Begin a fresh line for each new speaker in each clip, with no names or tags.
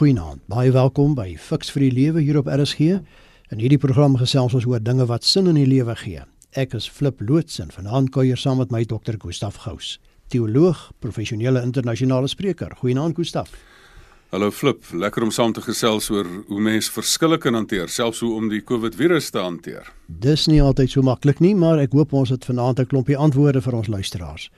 Goeienaand. Baie welkom by Fix vir die Lewe hier op RSG. In hierdie program gesels ons oor dinge wat sin in die lewe gee. Ek is Flip Loots en vanaand kuier saam met my dokter Gustaf Gous, teoloog, professionele internasionale spreker. Goeienaand Gustaf.
Hallo Flip, lekker om saam te gesels oor hoe mens verskille kan hanteer, selfs hoe om die COVID virus te hanteer.
Dis nie altyd so maklik nie, maar ek hoop ons het vanaand 'n klompie antwoorde vir ons luisteraars.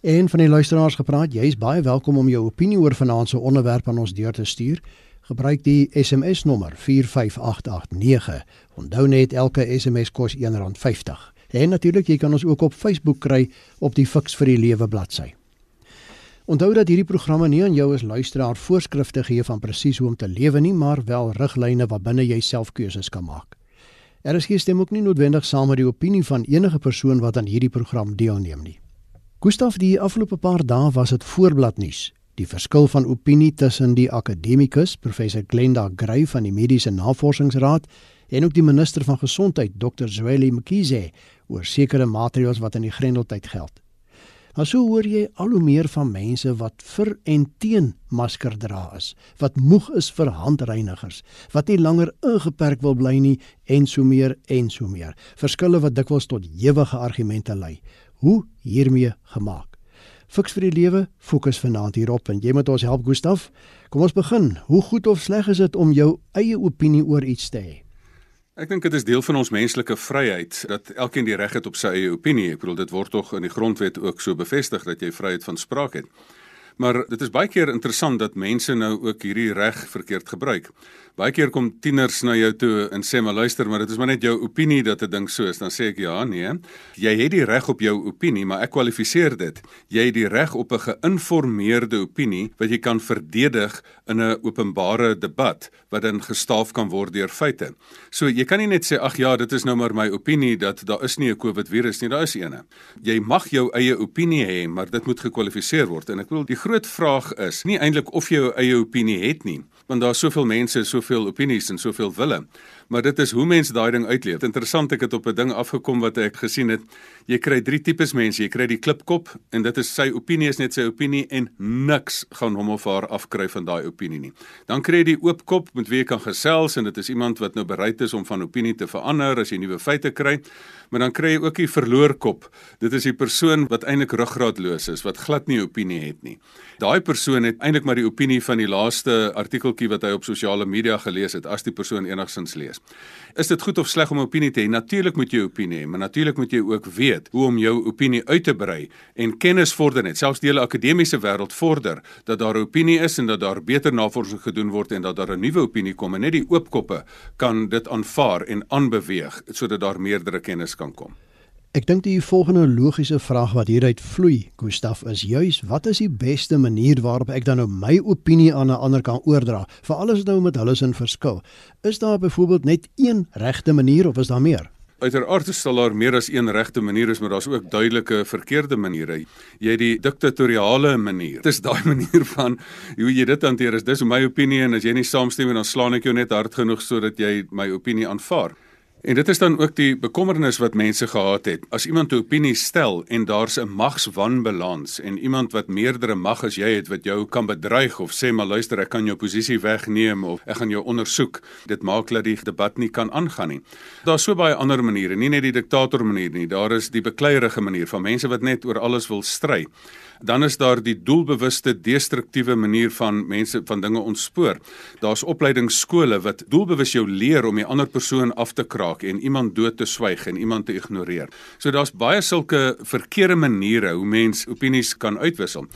En van die luisteraars gepraat, jy is baie welkom om jou opinie oor vanaand se onderwerp aan ons deur te stuur. Gebruik die SMS nommer 45889. Onthou net elke SMS kos R1.50. En natuurlik jy kan ons ook op Facebook kry op die Fix vir die Lewe bladsy. Onthou dat hierdie programme nie aan jou as luisteraar voorskrifte gee van presies hoe om te lewe nie, maar wel riglyne waarbinne jy self keuses kan maak. Er is geen stem ook nie noodwendig saam met die opinie van enige persoon wat aan hierdie program deelneem nie. Gustaf, die afgelope paar dae was dit voorbladnuus. Die verskil van opinie tussen die akademikus professor Glenda Gray van die Mediese Navorsingsraad en ook die minister van Gesondheid Dr. Zweli Mkhize oor sekere maatreëls wat in die Grendeltyd geld. Maar so hoor jy al hoe meer van mense wat vir en teen masker dra is, wat moeg is vir handreinigers, wat nie langer ingeperk wil bly nie en so meer en so meer. Verskille wat dikwels tot ewige argumente lei. Hoe hiermee gemaak? Fiks vir die lewe fokus vanaand hierop en jy moet ons help Gustaf. Kom ons begin. Hoe goed of sleg is dit om jou eie opinie oor iets te hê?
Ek dink dit is deel van ons menslike vryheid dat elkeen die reg het op sy eie opinie. Ek bedoel dit word tog in die grondwet ook so bevestig dat jy vryheid van spraak het. Maar dit is baie keer interessant dat mense nou ook hierdie reg verkeerd gebruik. Baie keer kom tieners na jou toe en sê maar luister, maar dit is maar net jou opinie dat 'n ding so is. Dan sê ek ja, nee. Jy het die reg op jou opinie, maar ek kwalifiseer dit. Jy het die reg op 'n geïnformeerde opinie wat jy kan verdedig in 'n openbare debat wat dan gestaaf kan word deur feite. So jy kan nie net sê ag ja, dit is nou maar my opinie dat daar is nie 'n COVID virus nie, daar is eene. Jy mag jou eie opinie hê, maar dit moet gekwalifiseer word. En ek wil die groot vraag is nie eintlik of jy jou eie opinie het nie, want daar's soveel mense, soveel opinies en soveel wille. Maar dit is hoe mense daai ding uitleef. Interessant ek het op 'n ding afgekom wat ek gesien het. Jy kry drie tipes mense. Jy kry die klipkop en dit is sy opinie is net sy opinie en niks gaan hom of haar afkry van daai opinie nie. Dan kry jy die oopkop met wie jy kan gesels en dit is iemand wat nou bereid is om van opinie te verander as jy nuwe feite kry. Maar dan kry jy ook die verloorkop. Dit is die persoon wat eintlik ruggraatloos is, wat glad nie opinie het nie. Daai persoon het eintlik maar die opinie van die laaste artikeltjie wat hy op sosiale media gelees het as die persoon enigsins lees. Is dit goed of sleg om 'n opinie te hê? Natuurlik moet jy 'n opinie hê, maar natuurlik moet jy ook weet hoe om jou opinie uit te brei en kennis vorder net. Selfs die hele akademiese wêreld vorder dat daar 'n opinie is en dat daar beter navorsing gedoen word en dat daar 'n nuwe opinie kom en net die oopkoppe kan dit aanvaar en aanbeweeg sodat daar meerdere kennis kan kom.
Ek dink die volgende logiese vraag wat hieruit vloei, Gustaf, is juis wat is die beste manier waarop ek dan nou my opinie aan 'n ander kan oordra? Veral as dit nou met hulle sin verskil. Is daar byvoorbeeld net een regte manier of is daar meer?
Uiteraard is daar meer as een regte manier is, maar daar's ook duidelike verkeerde maniere. Jy het die diktatoriale manier. Dit is daai manier van hoe jy dit hanteer. Dis my opinie en as jy nie saamstem nie, dan slaan ek jou net hard genoeg sodat jy my opinie aanvaar. En dit is dan ook die bekommernis wat mense gehad het. As iemand 'n opinie stel en daar's 'n magswanbalans en iemand wat meerdere mag as jy het wat jou kan bedreig of sê maar luister ek kan jou posisie wegneem of ek gaan jou ondersoek, dit maak dat die debat nie kan aangaan nie. Daar's so baie ander maniere, nie net die diktator manier nie. Daar is die bekleierige manier van mense wat net oor alles wil stry dan is daar die doelbewuste destruktiewe manier van mense van dinge ontspoor. Daar's opleidingsskole wat doelbewus jou leer om 'n ander persoon af te kraak en iemand dood te swyg en iemand te ignoreer. So daar's baie sulke verkeerde maniere hoe mens opinies kan uitwissel.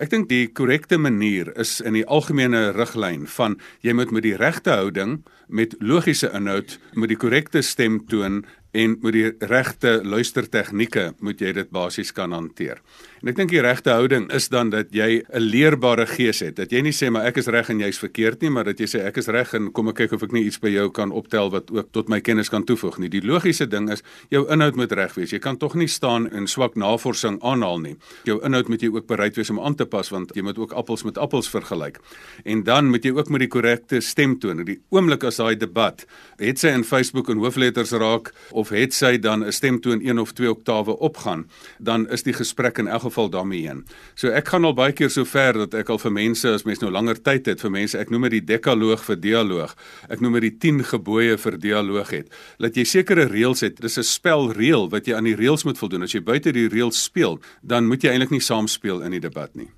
Ek dink die korrekte manier is in die algemene riglyn van jy moet met die regte houding met logiese inhoud met die korrekte stemtoon en met die regte luistertegnieke moet jy dit basies kan hanteer. En ek dink die regte houding is dan dat jy 'n leerbare gees het. Dat jy nie sê maar ek is reg en jy's verkeerd nie, maar dat jy sê ek is reg en kom ek kyk of ek nie iets by jou kan optel wat ook tot my kennis kan toevoeg nie. Die logiese ding is jou inhoud moet reg wees. Jy kan tog nie staan en swak navorsing aanhaal nie. Jou inhoud moet jy ook bereid wees om aan te pas want jy moet ook appels met appels vergelyk. En dan moet jy ook met die korrekte stemtoon. Die oomblik as daai debat het sy in Facebook en hoofletters raak of het sy dan 'n stemtoon 1 of 2 oktawe opgaan, dan is die gesprek in elk geval daarmee heen. So ek gaan al baie keer so ver dat ek al vir mense as mens nou langer tyd het vir mense ek noem dit die dekaloog vir dialoog. Ek noem dit die 10 gebooie vir dialoog het. Dat jy sekere reëls het. Dis 'n spelreël wat jy aan die reëls moet voldoen. As jy buite die reëls speel, dan moet jy eintlik nie saam speel in die debat nie.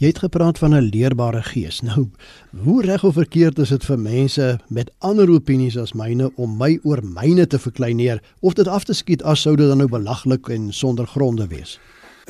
Jy het gepraat van 'n leerbare gees. Nou, hoe reg of verkeerd is dit vir mense met ander opinies as myne om my oor myne te verkleineer of dit af te skiet as sou dit dan nou belaglik en sonder gronde wees?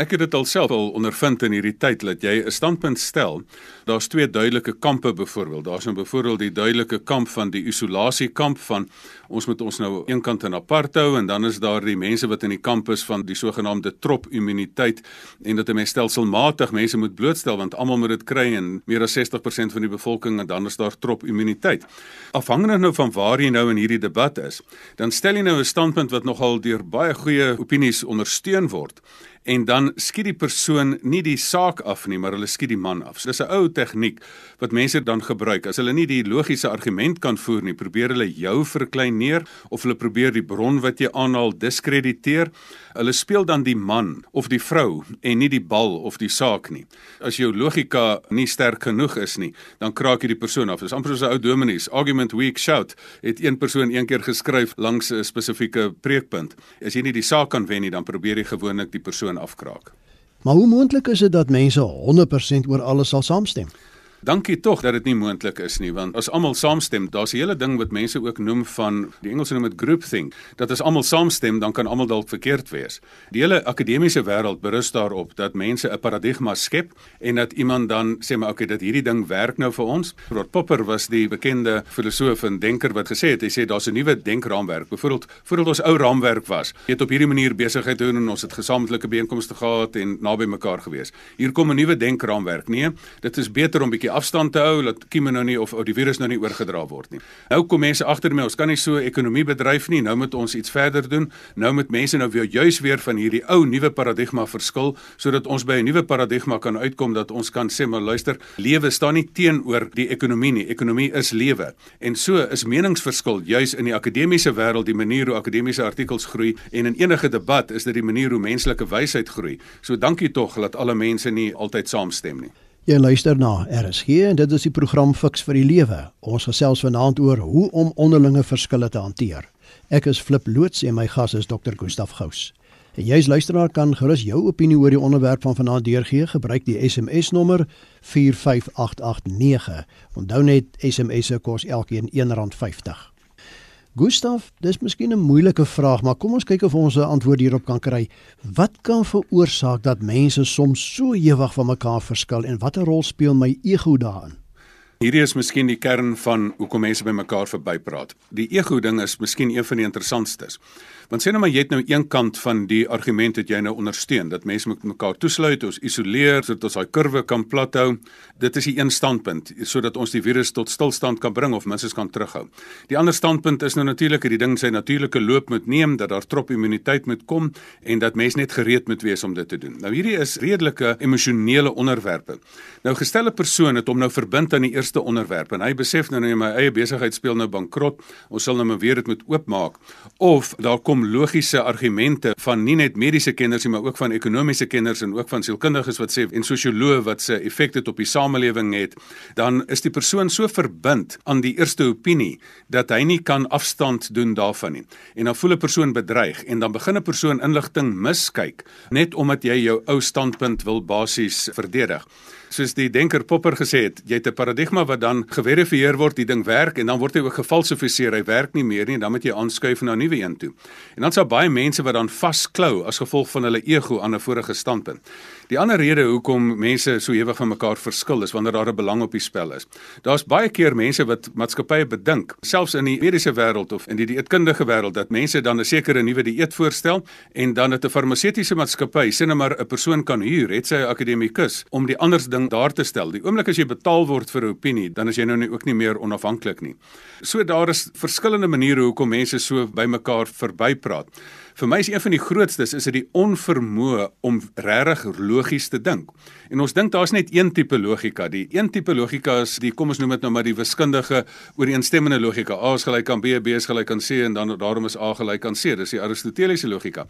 Ek het dit alself al ondervind in hierdie tyd dat jy 'n standpunt stel. Daar's twee duidelike kampe byvoorbeeld. Daar's nou byvoorbeeld die duidelike kamp van die isolasiekamp van ons moet ons nou eenkant en apart hou en dan is daar die mense wat in die kamp is van die sogenaamde trop immuniteit en dat 'n mens stelselmatig mense moet blootstel want almal moet dit kry en meer as 60% van die bevolking en dan is daar trop immuniteit. Afhangende nou van waar jy nou in hierdie debat is, dan stel jy nou 'n standpunt wat nogal deur baie goeie opinies ondersteun word en dan skiet die persoon nie die saak af nie, maar hulle skiet die man af. So dis 'n ou tegniek wat mense dan gebruik. As hulle nie die logiese argument kan voer nie, probeer hulle jou verkleineer of hulle probeer die bron wat jy aanhaal diskrediteer. Hulle speel dan die man of die vrou en nie die bal of die saak nie. As jou logika nie sterk genoeg is nie, dan kraak jy die persoon af. Dis amper soos 'n ou dominees, argument weak shout. Het een persoon een keer geskryf langs 'n spesifieke preekpunt. As jy nie die saak kan wen nie, dan probeer jy gewoonlik die persoon afkraak.
Maar hoe moontlik is dit dat mense 100% oor alles sal saamstem?
Dankie tog dat dit nie moontlik is nie want as almal saamstem, daar's 'n hele ding wat mense ook noem van die Engelse noem dit groupthink, dat as almal saamstem, dan kan almal dalk verkeerd wees. Die hele akademiese wêreld berus daarop dat mense 'n paradigma skep en dat iemand dan sê maar okay, dat hierdie ding werk nou vir ons. Robert Popper was die bekende filosoof en denker wat gesê het, hy sê daar's 'n nuwe denkraamwerk. Byvoorbeeld, voordat ons ou raamwerk was, het op hierdie manier besigheid doen en ons het gesamentlike byeenkomste gehad en naby mekaar gewees. Hier kom 'n nuwe denkraamwerk. Nee, dit is beter om bietjie bietjie afstand te hou dat kieme nou nie of, of die virus nou nie oorgedra word nie. Nou kom mense agter my, ons kan nie so ekonomie bedryf nie. Nou moet ons iets verder doen. Nou moet mense nou weer juis weer van hierdie ou nuwe paradigma verskil sodat ons by 'n nuwe paradigma kan uitkom dat ons kan sê maar luister, lewe staan nie teenoor die ekonomie nie. Ekonomie is lewe. En so is meningsverskil juis in die akademiese wêreld die manier hoe akademiese artikels groei en in enige debat is dit die manier hoe menslike wysheid groei. So dankie tog dat alle mense nie altyd saamstem nie.
Jy luister na RSG en dit is die program Fix vir die Lewe. Ons gesels vanaand oor hoe om onderlinge verskille te hanteer. Ek is Flip loods en my gas is Dr. Gustaf Gous. En jy as luisteraar kan gerus jou opinie oor die onderwerp van vanaand deurgee. Gebruik die SMS nommer 45889. Onthou net SMS'e kos elkeen R1.50. Gustav, dis miskien 'n moeilike vraag, maar kom ons kyk of ons 'n antwoord hierop kan kry. Wat kan veroorsaak dat mense soms so ewig van mekaar verskil en watter rol speel my ego daarin?
Hierdie is miskien die kern van hoekom mense by mekaar verbypraat. Die ego ding is miskien een van die interessantstes. Want sê nou maar jy het nou een kant van die argument wat jy nou ondersteun dat mense moet mekaar toesluit, ons isoleer sodat ons daai kurwe kan plathou. Dit is die een standpunt sodat ons die virus tot stilstand kan bring of minstens kan terughou. Die ander standpunt is nou natuurlik dat die ding sy natuurlike loop moet neem, dat daar trop immuniteit moet kom en dat mense net gereed moet wees om dit te doen. Nou hierdie is redelike emosionele onderwerpe. Nou gestelde persoon het hom nou verbind aan die eerste onderwerp en hy besef nou nee my eie besigheid speel nou bankrot. Ons sal nou maar weer dit moet oopmaak of daar kom kom logiese argumente van nie net mediese kenners nie, maar ook van ekonomiese kenners en ook van sielkundiges wat sê en sosioloë wat se effek dit op die samelewing het, dan is die persoon so verbind aan die eerste opinie dat hy nie kan afstand doen daarvan nie. En dan voel 'n persoon bedreig en dan begin 'n persoon inligting miskyk net omdat jy jou ou standpunt wil basies verdedig soos die denker Popper gesê het, jy het 'n paradigma wat dan geverifieer word, die ding werk en dan word hy ook gefalsifiseer. Hy werk nie meer nie en dan moet jy aanskuif na 'n nuwe een toe. En dan sal baie mense wat dan vasklou as gevolg van hulle ego aan 'n vorige standpunt. Die ander rede hoekom mense so ewig van mekaar verskil is wanneer daar 'n belang op die spel is. Daar's baie keer mense wat maatskappye bedink, selfs in die mediese wêreld of in die dieetkundige wêreld dat mense dan 'n sekere nuwe dieet voorstel en dan het 'n farmaseutiese maatskappy sien maar 'n persoon kan huur, het sy 'n akademikus om die ander ding daar te stel. Die oomblik as jy betaal word vir 'n opinie, dan is jy nou nie ook nie meer onafhanklik nie. So daar is verskillende maniere hoekom mense so by mekaar verbypraat. Vir my is een van die grootstes is dit die onvermoë om regtig logies te dink. En ons dink daar's net een tipe logika. Die een tipe logika is die kom ons noem dit nou maar die wiskundige ooreenstemmende logika. A is gelyk aan B, B is gelyk aan C en dan daarom is A gelyk aan C. Dis die Aristoteliese logika.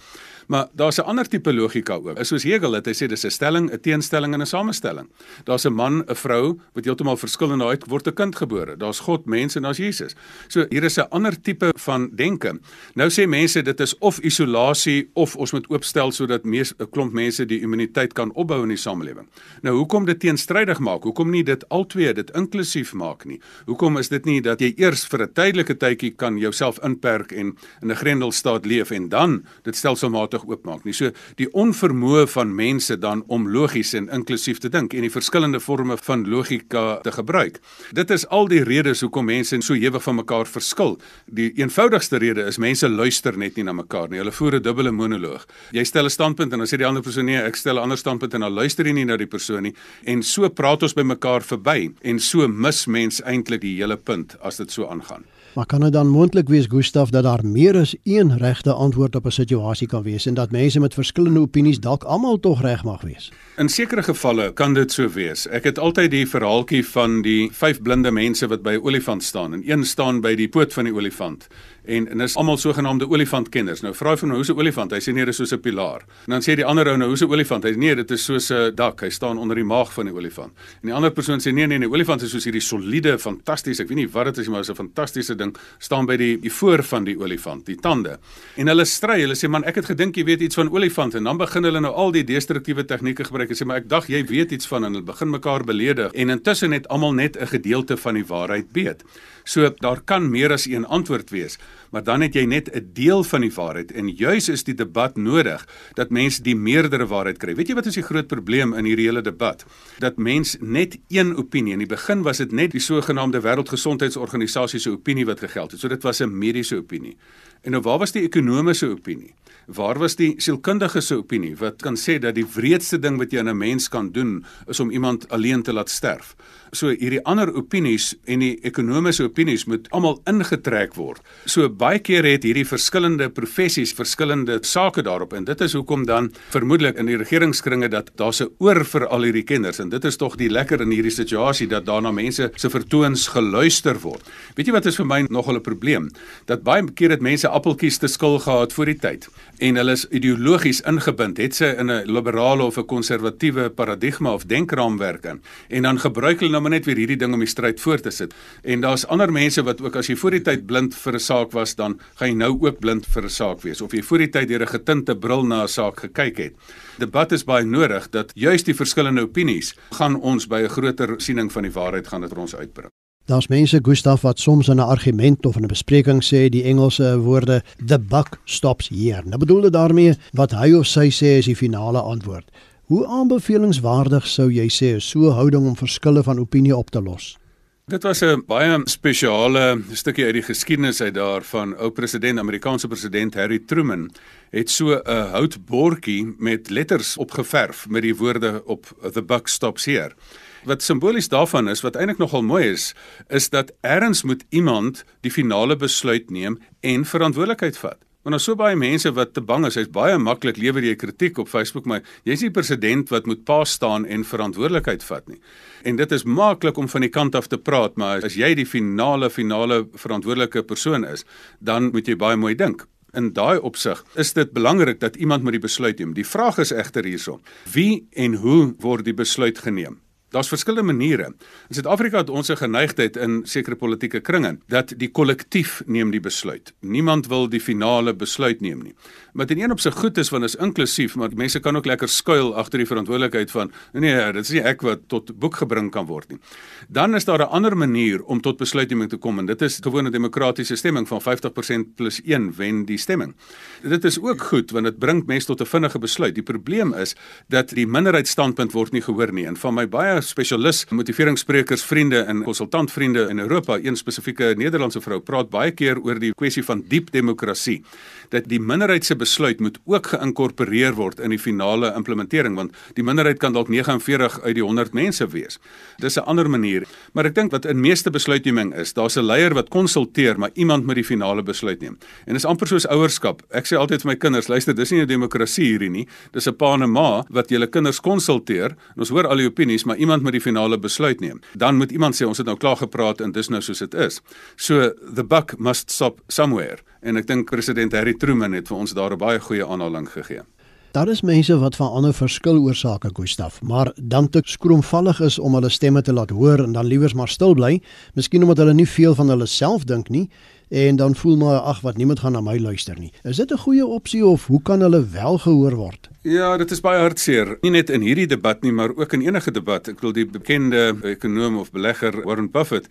Maar daar's 'n ander tipe logika ook. Is soos Hegel het hy sê dis 'n stelling, 'n teenstelling en 'n samestelling. Daar's 'n man, 'n vrou wat heeltemal verskil en daai word 'n kind gebore. Daar's God, mens en daar's Jesus. So hier is 'n ander tipe van denke. Nou sê mense dit is of isolasie of ons moet oopstel sodat mees 'n klomp mense die immuniteit kan opbou in die samelewing. Nou hoekom dit teenstrydig maak? Hoekom nie dit albei dit inklusief maak nie? Hoekom is dit nie dat jy eers vir 'n tydelike tydjie kan jouself inperk en in 'n grendelstaat leef en dan dit stelselmatig oopmaak nie? So die onvermoë van mense dan om logies en inklusief te dink en die verskillende forme van logika te gebruik. Dit is al die redes hoekom mense so ewig van mekaar verskil. Die eenvoudigste rede is mense luister net nie na mekaar nie. Hulle voer 'n dubbele monoloog. Jy stel 'n standpunt en dan sê die ander persoon nee, ek stel 'n ander standpunt en dan luister jy nie na die persoon nie. En so praat ons by mekaar verby en so mis mens eintlik die hele punt as dit so aangaan.
Maar kan dit dan moontlik wees Gustaf dat daar meer as een regte antwoord op 'n situasie kan wees en dat mense met verskillende opinies dalk almal tog reg mag wees?
In sekere gevalle kan dit so wees. Ek het altyd die verhaaltjie van die vyf blinde mense wat by 'n olifant staan en een staan by die poot van die olifant en en is almal sogenaamde olifantkenners. Nou vra hy van hoe 'n olifant? Hy sê nee, dit is soos 'n pilaar. En dan sê die ander ou nou, hoe 'n olifant? Hy sê nee, dit is soos 'n dak. Hy staan onder die maag van die olifant. En die ander persoon sê nee, nee, nee, olifant is soos hierdie soliede, fantasties. Ek weet nie wat dit is nie, maar is 'n fantastiese ding. staan by die die voor van die olifant, die tande. En hulle stry. Hulle sê man, ek het gedink jy weet iets van olifante en dan begin hulle nou al die destruktiewe tegnieke gebruik. Hulle sê maar ek dink jy weet iets van en hulle begin mekaar beledig en intussen het almal net 'n gedeelte van die waarheid weet. So daar kan meer as een antwoord wees, maar dan het jy net 'n deel van die waarheid en juis is die debat nodig dat mense die meerdere waarheid kry. Weet jy wat is die groot probleem in hierdie hele debat? Dat mens net een opinie. In die begin was dit net die sogenaamde Wêreldgesondheidsorganisasie se opinie wat gegeld het. So dit was 'n mediese opinie. En nou waar was die ekonomiese opinie? Waar was die sielkundige se opinie wat kan sê dat die wreedste ding wat jy aan 'n mens kan doen is om iemand alleen te laat sterf? So hierdie ander opinies en die ekonomiese opinies moet almal ingetrek word. So baie keer het hierdie verskillende professies verskillende sake daarop en dit is hoekom dan vermoedelik in die regeringskringe dat daar se oor vir al hierdie kinders en dit is tog die lekker in hierdie situasie dat daarna mense se vertoons geluister word. Weet jy wat is vir my nogal 'n probleem? Dat baie keer het mense appeltjies te skil gehad voor die tyd en hulle is ideologies ingebind, het sy in 'n liberale of 'n konservatiewe paradigma of denkraamwerk in en dan gebruik hulle nou maar net weer hierdie ding om die stryd voort te sit. En daar's ander mense wat ook as jy voor die tyd blind vir 'n saak was, dan gaan jy nou ook blind vir 'n saak wees of jy voor die tyd deur 'n getinte bril na 'n saak gekyk het. Debat is baie nodig dat juis die verskillende opinies gaan ons by 'n groter siening van die waarheid gaan dit vir ons uitbring.
Daar's mense Gustaf wat soms in 'n argument of in 'n bespreking sê die Engelse woorde the buck stops here. Nou bedoel dit daarmee wat hy of sy sê is die finale antwoord. Hoe aanbevelingswaardig sou jy sê is so 'n houding om verskille van opinie op te los?
Dit was 'n baie spesiale stukkie uit die geskiedenis uit daar van ou president, Amerikaanse president Harry Truman het so 'n houtbordjie met letters opgeverf met die woorde op the buck stops here. Wat simbolies daarvan is, wat eintlik nogal mooi is, is dat erns moet iemand die finale besluit neem en verantwoordelikheid vat. Want daar's so baie mense wat te bang is. Hy's baie maklik lewer jy kritiek op Facebook, maar jy's nie president wat moet pa staan en verantwoordelikheid vat nie. En dit is maklik om van die kant af te praat, maar as jy die finale finale verantwoordelike persoon is, dan moet jy baie mooi dink. In daai opsig is dit belangrik dat iemand met die besluit neem. Die vraag is egter hierson: Wie en hoe word die besluit geneem? Daar's verskillende maniere. In Suid-Afrika het ons 'n geneigtheid in sekere politieke kringe dat die kollektief neem die besluit. Niemand wil die finale besluit neem nie. Maar dit een op sy goed is want is inklusief, maar mense kan ook lekker skuil agter die verantwoordelikheid van nee, dit is nie ek wat tot boek gebring kan word nie. Dan is daar 'n ander manier om tot besluitneming te kom en dit is gewone demokratiese stemming van 50% plus 1 wen die stemming. Dit is ook goed want dit bring mense tot 'n vinnige besluit. Die probleem is dat die minderheidsstandpunt word nie gehoor nie en van my baie spesialis motiveringsspreekers vriende en konsultantvriende in Europa, een spesifieke Nederlandse vrou praat baie keer oor die kwessie van diep demokrasie dat die minderheid se besluit moet ook geïnkorporeer word in die finale implementering want die minderheid kan dalk 49 uit die 100 mense wees. Dis 'n ander manier, maar ek dink wat in meeste besluitneming is, daar's 'n leier wat konsulteer, maar iemand moet die finale besluit neem. En dis amper soos ouerskap. Ek sê altyd vir my kinders, luister, dis nie 'n demokrasie hierdie nie. Dis 'n pa en 'n ma wat julle kinders konsulteer. Ons hoor al die opinies, maar iemand moet die finale besluit neem. Dan moet iemand sê ons het nou klaar gepraat en dis nou soos dit is. So the buck must stop somewhere en ek dink president Harry Truman het vir ons daar 'n baie goeie aanhaling gegee.
Daar is mense wat van ander verskil oor sake Gustaf, maar dan te skroomvallig is om hulle stemme te laat hoor en dan liewers maar stil bly, miskien omdat hulle nie veel van hulle self dink nie en dan voel maar ag wat niemand gaan na my luister nie. Is dit 'n goeie opsie of hoe kan hulle wel gehoor word?
Ja, dit is baie hartseer. Nie net in hierdie debat nie, maar ook in enige debat. Ek wil die bekende ekonom of belegger Warren Buffett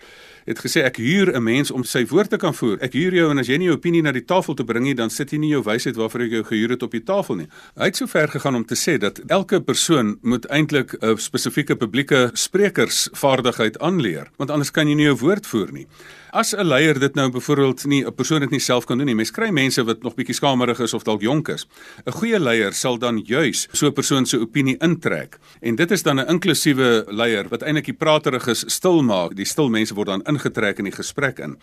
het gesê ek huur 'n mens om sy woord te kan voer. Ek huur jou en as jy nie jou opinie na die tafel te bring nie, dan sit jy nie jou wysheid waarvoor ek jou gehuur het op die tafel nie. Hy het so ver gegaan om te sê dat elke persoon moet eintlik 'n spesifieke publieke sprekersvaardigheid aanleer, want anders kan jy nie jou woord voer nie. As 'n leier dit nou byvoorbeeld nie 'n persoon dit nie self kan doen nie. Mens kry mense wat nog bietjie skamerig is of dalk jonk is. 'n Goeie leier sal dan juis so 'n persoon se opinie intrek. En dit is dan 'n inklusiewe leier wat eintlik die prateriges stil maak. Die stil mense word dan ingetrek in die gesprek in.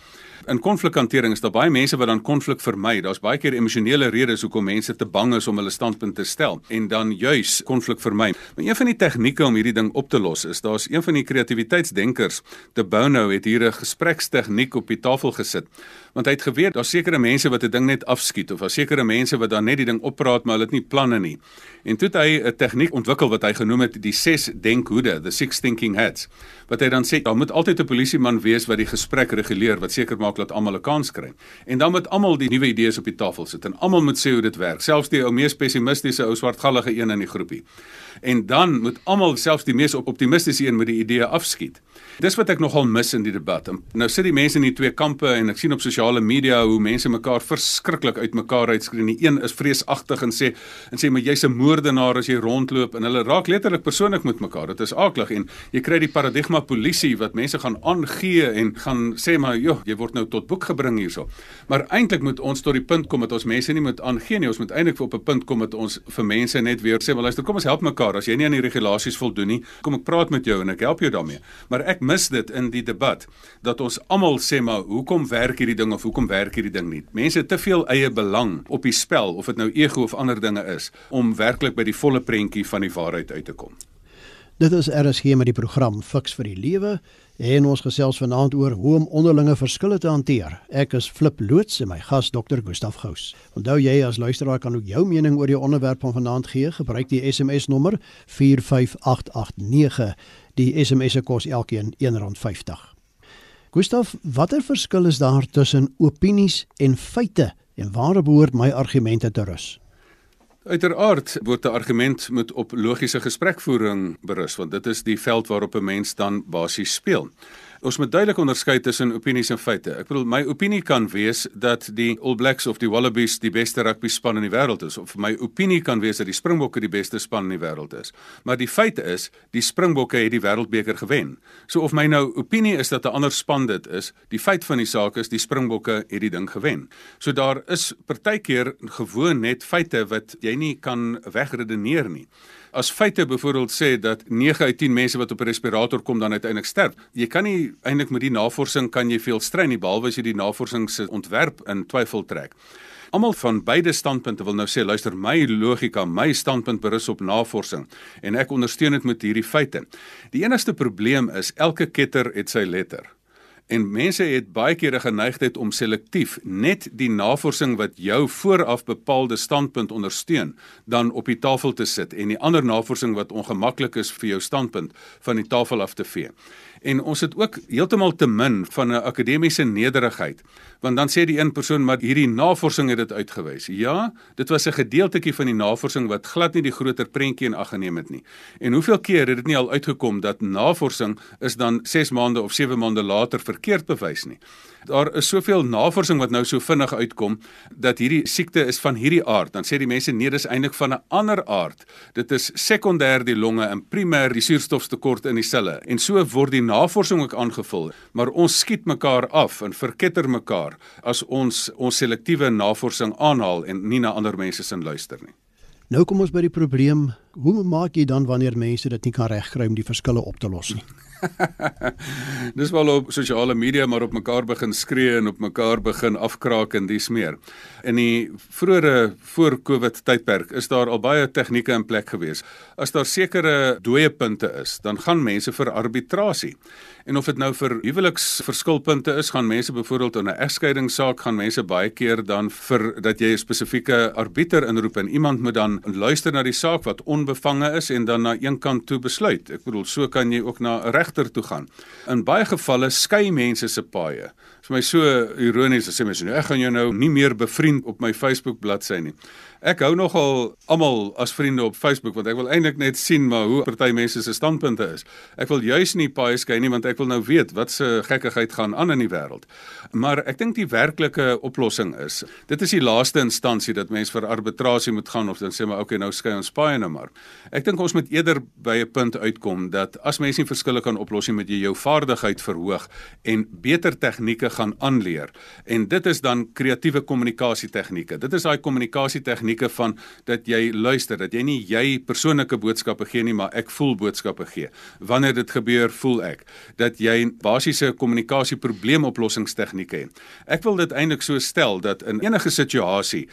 In konflikhantering is daar baie mense wat dan konflik vermy. Daar's baie keer emosionele redes hoekom mense te bang is om hulle standpunt te stel en dan juis konflik vermy. Maar een van die tegnieke om hierdie ding op te los is daar's een van die kreatiwiteitsdenkers, De Bono het hier 'n gesprekstegniek op die tafel gesit want hy het geweet daar's sekere mense wat 'n ding net afskiet of daar's sekere mense wat dan net die ding oppraat maar hulle het nie planne nie. En toe het hy 'n tegniek ontwikkel wat hy genoem het die 6 denkhoede, the six thinking hats. Wat hy dan sê, daar moet altyd 'n polisieman wees wat die gesprek reguleer wat seker maak dat almal 'n kans kry. En dan moet almal die nuwe idees op die tafel sit en almal moet sê hoe dit werk, selfs die ou mees pessimistiese ou swartgallige een in die groepie. En dan moet almal selfs die mees optimistiese een met die idee afskiet. Dis wat ek nogal mis in die debat. Nou sit die mense in die twee kampe en ek sien op sosiale media hoe mense mekaar verskriklik uitmekaar uitskree. Die een is vreesagtig en sê en sê maar jy's 'n moordenaar as jy rondloop en hulle raak letterlik persoonlik met mekaar. Dit is aaklig en jy kry die paradigma polisie wat mense gaan aangee en gaan sê maar joh, jy word nou tot boek gebring hierso. Maar eintlik moet ons tot die punt kom dat ons mense nie moet aangee nie. Ons moet eintlik op 'n punt kom dat ons vir mense net weer sê, "Maar luister, kom ons help mekaar. As jy nie aan die regulasies voldoen nie, kom ek praat met jou en ek help jou daarmee." Maar ek mis dit in die debat dat ons almal sê maar hoekom werk hierdie ding of hoekom werk hierdie ding nie. Mense het te veel eie belang op die spel of dit nou ego of ander dinge is om werklik by die volle prentjie van die waarheid uit te kom.
Dit is RSG met die program Fix vir die Lewe en ons gesels vanaand oor hoe om onderlinge verskille te hanteer. Ek is Flip Loots en my gas Dr. Gustaf Gous. Onthou jy as luisteraar kan ook jou mening oor die onderwerp van vanaand gee. Gebruik die SMS nommer 45889 Die SMS se kos elkeen R1.50. Gustaf, watter verskil is daar tussen opinies en feite en waar behoort my argumente te rus?
Uiteraard word 'n argument moet op logiese gesprekvoering berus want dit is die veld waarop 'n mens dan basies speel. Ons moet duidelik onderskei tussen opinies en feite. Ek bedoel my opinie kan wees dat die All Blacks of die Wallabies die beste rugby span in die wêreld is of my opinie kan wees dat die Springbokke die beste span in die wêreld is. Maar die feite is die Springbokke het die wêreldbeker gewen. So of my nou opinie is dat 'n ander span dit is, die feit van die saak is die Springbokke het die ding gewen. So daar is partykeer gewoon net feite wat jy nie kan wegredeneer nie as feite byvoorbeeld sê dat 9 uit 10 mense wat op 'n respirator kom dan uiteindelik sterf. Jy kan nie eintlik met die navorsing kan jy veel strei nie behalwe as jy die navorsing se ontwerp in twyfel trek. Almal van beide standpunte wil nou sê luister my logika, my standpunt berus op navorsing en ek ondersteun dit met hierdie feite. Die enigste probleem is elke ketter het sy letter. En mense het baie keer 'n geneigtheid om selektief net die navorsing wat jou vooraf bepaalde standpunt ondersteun, dan op die tafel te sit en die ander navorsing wat ongemaklik is vir jou standpunt van die tafel af te vee. En ons het ook heeltemal te min van 'n akademiese nederigheid. Want dan sê die een persoon maar hierdie navorsing het dit uitgewys. Ja, dit was 'n gedeeltjie van die navorsing wat glad nie die groter prentjie in ag geneem het nie. En hoeveel keer het dit nie al uitgekom dat navorsing is dan 6 maande of 7 maande later verkeerd bewys nie. Daar is soveel navorsing wat nou so vinnig uitkom dat hierdie siekte is van hierdie aard. Dan sê die mense nee, dis eintlik van 'n ander aard. Dit is sekondêr die longe en primêr die suurstoftekort in die selle. En so word die navorsing ook aangevul, maar ons skiet mekaar af en verketter mekaar as ons ons selektiewe navorsing aanhaal en nie na ander mense se luister nie.
Nou kom ons by die probleem, hoe maak jy dan wanneer mense dit nie kan regkry om die verskille op te los nie?
Dis wel op sosiale media maar op mekaar begin skree en op mekaar begin afkraak en dis meer. In die vroeëre voor Covid tydperk is daar al baie tegnieke in plek gewees. As daar sekere dooie punte is, dan gaan mense vir arbitrasie. En of dit nou vir huweliksverskilpunte is, gaan mense byvoorbeeld in 'n egskeidingssaak gaan mense baie keer dan vir dat jy 'n spesifieke arbiter inroep en iemand moet dan luister na die saak wat onbevange is en dan na een kant toe besluit. Ek bedoel, so kan jy ook na 'n regter toe gaan. In baie gevalle skei mense se paaie. Is my so ironies as sê mense nou ek gaan jou nou nie meer bevriend op my Facebook bladsy nie. Ek hou nogal almal as vriende op Facebook want ek wil eintlik net sien maar hoe party mense se standpunte is. Ek wil juis nie paai skei nie want ek wil nou weet wat se gekkigheid gaan aan in die wêreld. Maar ek dink die werklike oplossing is, dit is die laaste instansie dat mense vir arbitrasie moet gaan of dan sê maar okay nou skei ons paai nou maar. Ek dink ons moet eerder by 'n punt uitkom dat as mense nie verskille kan oplos nie, moet jy jou vaardigheid verhoog en beter tegnieke gaan aanleer. En dit is dan kreatiewe kommunikasie tegnieke. Dit is daai kommunikasie tegnieke van dat jy luister, dat jy nie jy persoonlike boodskappe gee nie, maar ek voel boodskappe gee. Wanneer dit gebeur, voel ek dat jy basiese kommunikasie probleemoplossingstegnieke het. Ek wil dit eintlik so stel dat in enige situasie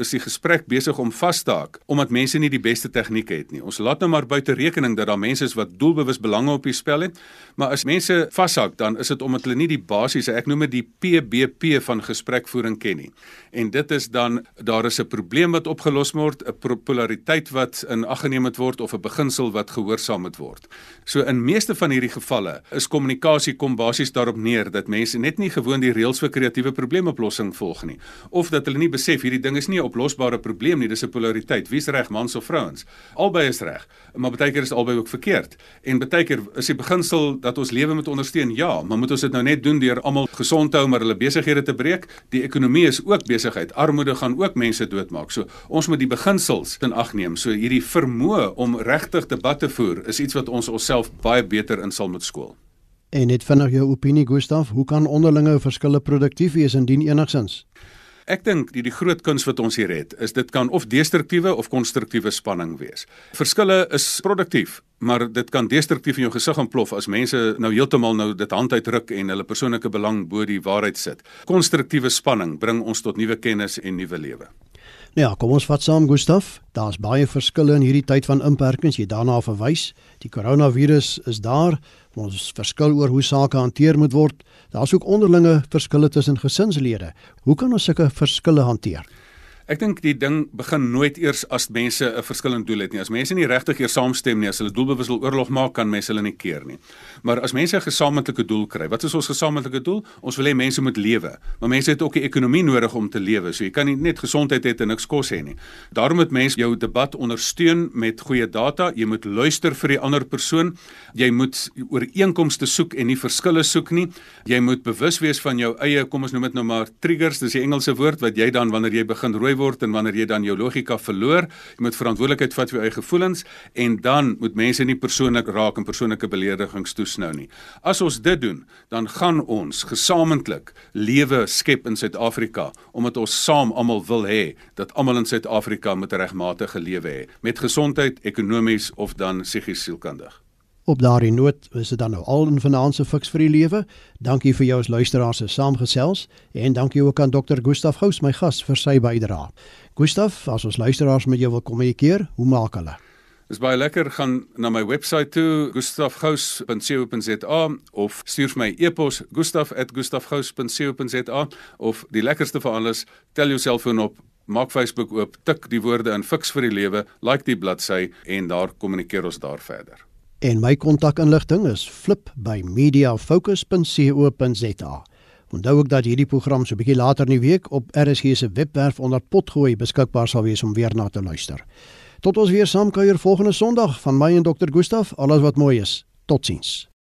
is die gesprek besig om vas te haak omdat mense nie die beste tegnieke het nie. Ons laat nou maar buite rekening dat daar mense is wat doelbewus belange op die spel het, maar as mense vashak, dan is dit omdat hulle nie die basiese, ek noem dit die PBP van gesprekvoering ken nie. En dit is dan daar is 'n probleem wat opgelos word, 'n polariteit wat in ag geneem moet word of 'n beginsel wat gehoorsaam moet word. So in meeste van hierdie gevalle is kommunikasie kom basies daarop neer dat mense net nie gewoon die reëls vir kreatiewe probleemoplossing volg nie of dat hulle nie besef hierdie ding is nie 'n oplosbare probleem nie, dis 'n polariteit. Wie's reg, mans of vrouens? Albei is reg, maar baie keer is albei ook verkeerd. En baie keer is die beginsel dat ons lewe moet ondersteun. Ja, maar moet ons dit nou net doen deur almal gesond te hou maar hulle besighede te breek? Die ekonomie is ook besigheid. Armoede gaan ook mense doodmaak. So ons moet die beginsels in ag neem. So hierdie vermoë om regtig debatte voer is iets wat ons onsself baie beter in sal moet skool.
En net vinnig jou opinie Gustaf, hoe kan onderlinge verskille produktief wees indien enigsins?
Ek dink die die groot kuns wat ons hier het, is dit kan of destruktiewe of konstruktiewe spanning wees. Verskille is produktief, maar dit kan destruktief in jou gesig ontplof as mense nou heeltemal nou dit hand uitruk en hulle persoonlike belang bo die waarheid sit. Konstruktiewe spanning bring ons tot nuwe kennis en nuwe lewe.
Nou ja, kom ons vat saam Gustaf. Daar's baie verskille in hierdie tyd van inperkings. Jy daarna verwys. Die koronavirus is daar. Ons verskil oor hoe sake hanteer moet word. Daar's ook onderlinge verskille tussen gesinslede. Hoe kan ons sulke verskille hanteer?
Ek dink die ding begin nooit eers as mense 'n verskillende doel het nie. As mense nie regtig hier saamstem nie, as hulle doelbewus wil oorlog maak, kan mense hulle nie keer nie. Maar as mense 'n gesamentlike doel kry, wat is ons gesamentlike doel? Ons wil hê mense moet lewe. Maar mense het ook 'n ekonomie nodig om te lewe. So jy kan nie net gesondheid hê en niks kos hê nie. Daarom moet mense jou debat ondersteun met goeie data. Jy moet luister vir die ander persoon. Jy moet ooreenkomste soek en nie verskille soek nie. Jy moet bewus wees van jou eie, kom ons noem dit nou maar triggers, dis die Engelse woord wat jy dan wanneer jy begin rooi word en wanneer jy dan jou logika verloor, jy moet verantwoordelikheid vat vir jou eie gevoelens en dan moet mense nie persoonlik raak en persoonlike beledigings toesnou nie. As ons dit doen, dan gaan ons gesamentlik lewe skep in Suid-Afrika omdat ons saam almal wil hê dat almal in Suid-Afrika met 'n regmatige lewe hê met gesondheid, ekonomies of dan psigies sielkundig.
Op daardie noot is dit dan nou al in vanaand se fiks vir die lewe. Dankie vir jou as luisteraar se saamgesels en dankie ook aan Dr. Gustaf Gous my gas vir sy bydrae. Gustaf, as ons luisteraars met jou wil kommunikeer, hoe maak hulle?
Dis baie lekker gaan na my webwerf toe gustafgous.co.za of stuur vir my e-pos gustaf@gustafgous.co.za of die lekkerste vir alles, tel jou selfoon op Maak Facebook oop, tik die woorde in Fix vir die lewe, like die bladsy en daar kommunikeer ons daar verder.
En my kontakinligting is flip@mediafocus.co.za. Onthou ook dat hierdie program so 'n bietjie later in die week op RSG se webwerf onder potgooi beskikbaar sal wees om weer na te luister. Tot ons weer saam kuier volgende Sondag van my en Dr. Gustaf, alles wat mooi is. Totsiens.